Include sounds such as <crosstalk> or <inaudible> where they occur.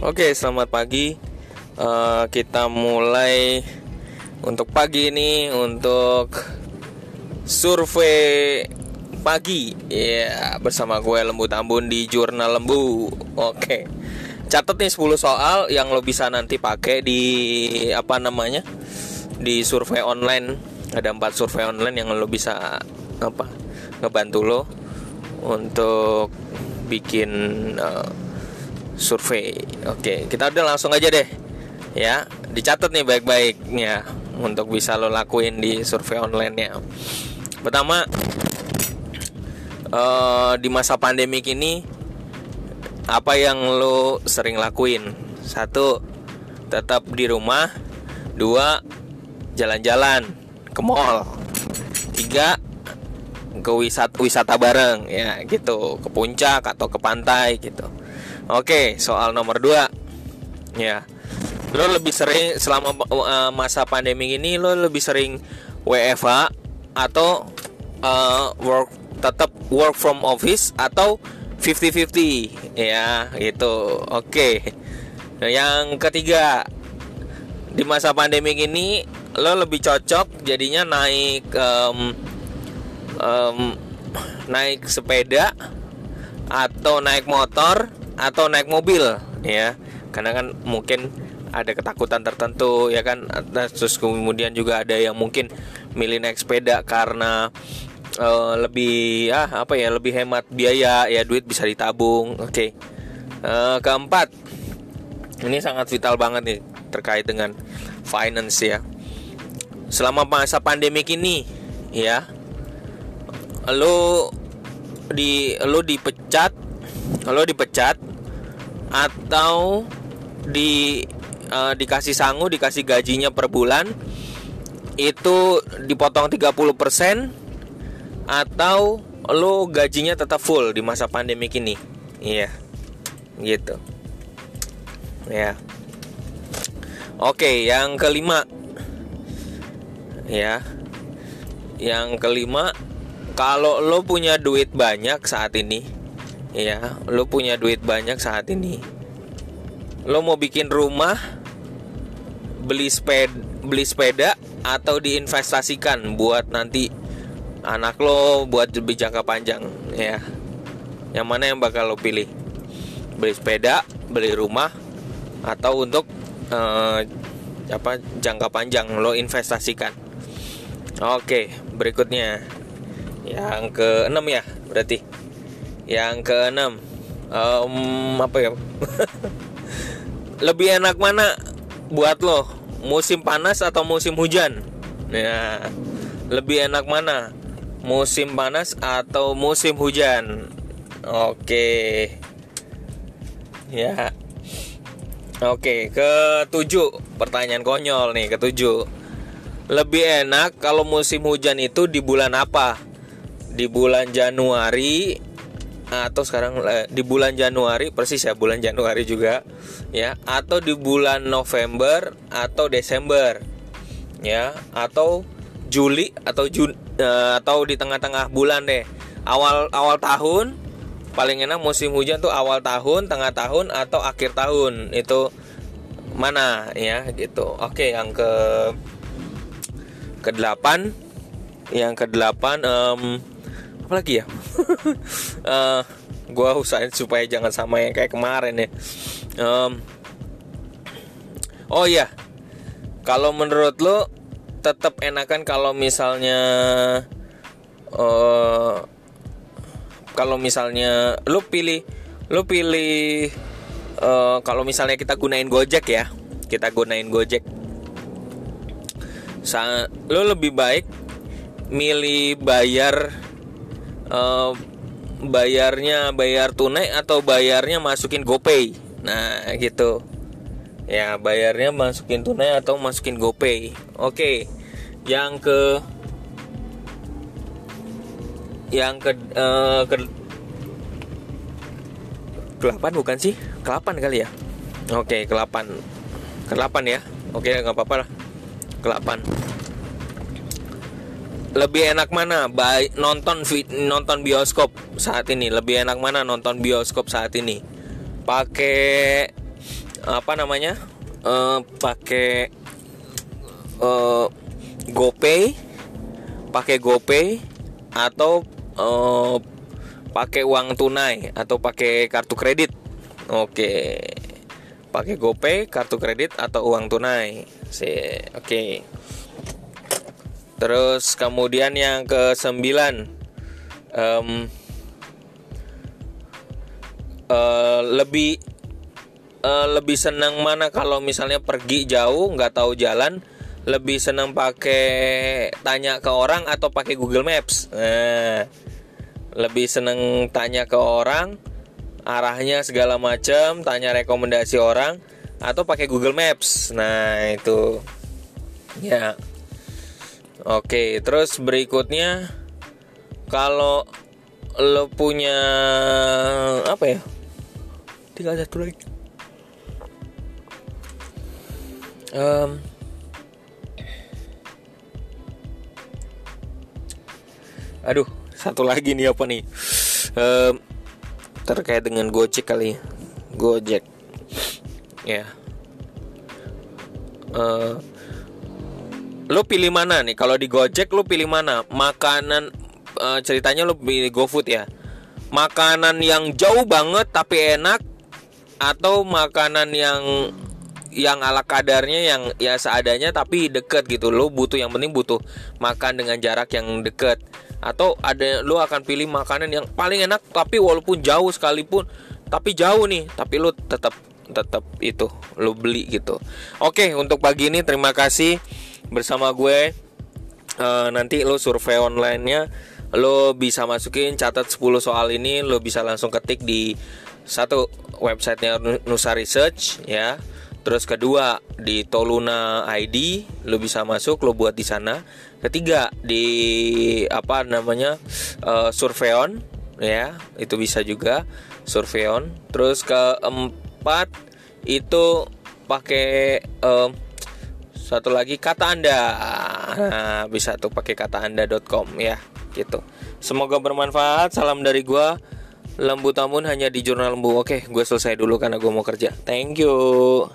Oke, selamat pagi. Uh, kita mulai untuk pagi ini untuk survei pagi. Ya, bersama gue Lembu Tambun di Jurnal Lembu. Oke. Catat nih 10 soal yang lo bisa nanti pakai di apa namanya? Di survei online. Ada 4 survei online yang lo bisa apa? ngebantu lo untuk bikin uh, survei. Oke, kita udah langsung aja deh. Ya, dicatat nih baik-baiknya untuk bisa lo lakuin di survei online-nya. Pertama, uh, di masa pandemi ini apa yang lo sering lakuin? Satu, tetap di rumah. Dua, jalan-jalan ke mall. Tiga, ke wisata wisata bareng ya gitu ke puncak atau ke pantai gitu Oke, soal nomor dua, ya, lo lebih sering selama uh, masa pandemi ini lo lebih sering WFH atau uh, work tetap work from office atau 50-50 ya gitu. Oke. Yang ketiga di masa pandemi ini lo lebih cocok jadinya naik um, um, naik sepeda atau naik motor atau naik mobil ya. Karena kan mungkin ada ketakutan tertentu ya kan. Terus kemudian juga ada yang mungkin milih naik sepeda karena uh, lebih ah apa ya lebih hemat biaya ya duit bisa ditabung. Oke. Okay. uh, keempat ini sangat vital banget nih terkait dengan finance ya. Selama masa pandemi ini ya lo di lo dipecat lo dipecat atau di uh, dikasih sangu dikasih gajinya per bulan itu dipotong 30% atau lo gajinya tetap full di masa pandemi ini iya gitu. Ya oke yang kelima. Ya yang kelima kalau lo punya duit banyak saat ini ya lo punya duit banyak saat ini. Lo mau bikin rumah beli sepeda beli sepeda atau diinvestasikan buat nanti anak lo buat lebih jangka panjang ya. Yang mana yang bakal lo pilih? Beli sepeda beli rumah atau untuk uh, apa jangka panjang lo investasikan? Oke berikutnya. Yang keenam ya berarti yang keenam, um, apa ya? <laughs> Lebih enak mana buat lo? Musim panas atau musim hujan? Ya, lebih enak mana? Musim panas atau musim hujan? Oke. Ya. Oke, ketujuh pertanyaan konyol nih, ketujuh. Lebih enak kalau musim hujan itu di bulan apa? Di bulan Januari atau sekarang eh, di bulan Januari persis ya bulan Januari juga ya. Atau di bulan November atau Desember ya. Atau Juli atau Jun eh, atau di tengah-tengah bulan deh. Awal awal tahun paling enak musim hujan tuh awal tahun tengah tahun atau akhir tahun. Itu mana ya gitu. Oke yang ke ke delapan. Yang ke delapan um, apa lagi ya uh, <laughs> eh, gue usahain supaya jangan sama yang kayak kemarin ya. Um, oh iya kalau menurut lo tetap enakan kalau misalnya uh, kalau misalnya lo pilih lo pilih uh, kalau misalnya kita gunain Gojek ya kita gunain Gojek. Sa lo lebih baik milih bayar bayarnya bayar tunai atau bayarnya masukin GoPay. Nah, gitu. Ya, bayarnya masukin tunai atau masukin GoPay. Oke. Yang ke yang ke uh, ke bukan sih? Kelapan kali ya? Oke, kelapan. Kelapan ya. Oke, nggak apa-apa lah. Kelapan lebih enak mana? Baik nonton nonton bioskop saat ini. Lebih enak mana nonton bioskop saat ini? Pakai apa namanya? Uh, pakai uh, GoPay pakai GoPay atau uh, pakai uang tunai atau pakai kartu kredit. Oke. Pakai GoPay kartu kredit atau uang tunai. Oke terus kemudian yang ke sembilan um, uh, lebih uh, lebih senang mana kalau misalnya pergi jauh nggak tahu jalan lebih senang pakai tanya ke orang atau pakai Google Maps? Nah, lebih senang tanya ke orang arahnya segala macam tanya rekomendasi orang atau pakai Google Maps? Nah itu. Ya oke terus berikutnya kalau lo punya apa ya? Tinggal satu lagi. Um, aduh satu lagi nih apa nih? Um, terkait dengan Gojek kali ya. Gojek. Ya. Uh, lo pilih mana nih? Kalau di Gojek lo pilih mana? Makanan uh, ceritanya lo pilih GoFood ya? Makanan yang jauh banget tapi enak atau makanan yang yang ala kadarnya yang ya seadanya tapi deket gitu? Lo butuh yang penting butuh makan dengan jarak yang deket. Atau ada lo akan pilih makanan yang paling enak tapi walaupun jauh sekalipun tapi jauh nih tapi lo tetap tetap itu lo beli gitu. Oke untuk pagi ini terima kasih bersama gue uh, nanti lo survei onlinenya lo bisa masukin catat 10 soal ini lo bisa langsung ketik di satu websitenya Nusa Research ya Terus kedua di Toluna ID lo bisa masuk lo buat di sana. Ketiga di apa namanya uh, Surveon ya itu bisa juga Surveon. Terus keempat itu pakai um, satu lagi kata anda nah, bisa tuh pakai kata anda.com ya gitu. Semoga bermanfaat. Salam dari gua. Lembu Tamun hanya di Jurnal Lembu. Oke, gue selesai dulu karena gue mau kerja. Thank you.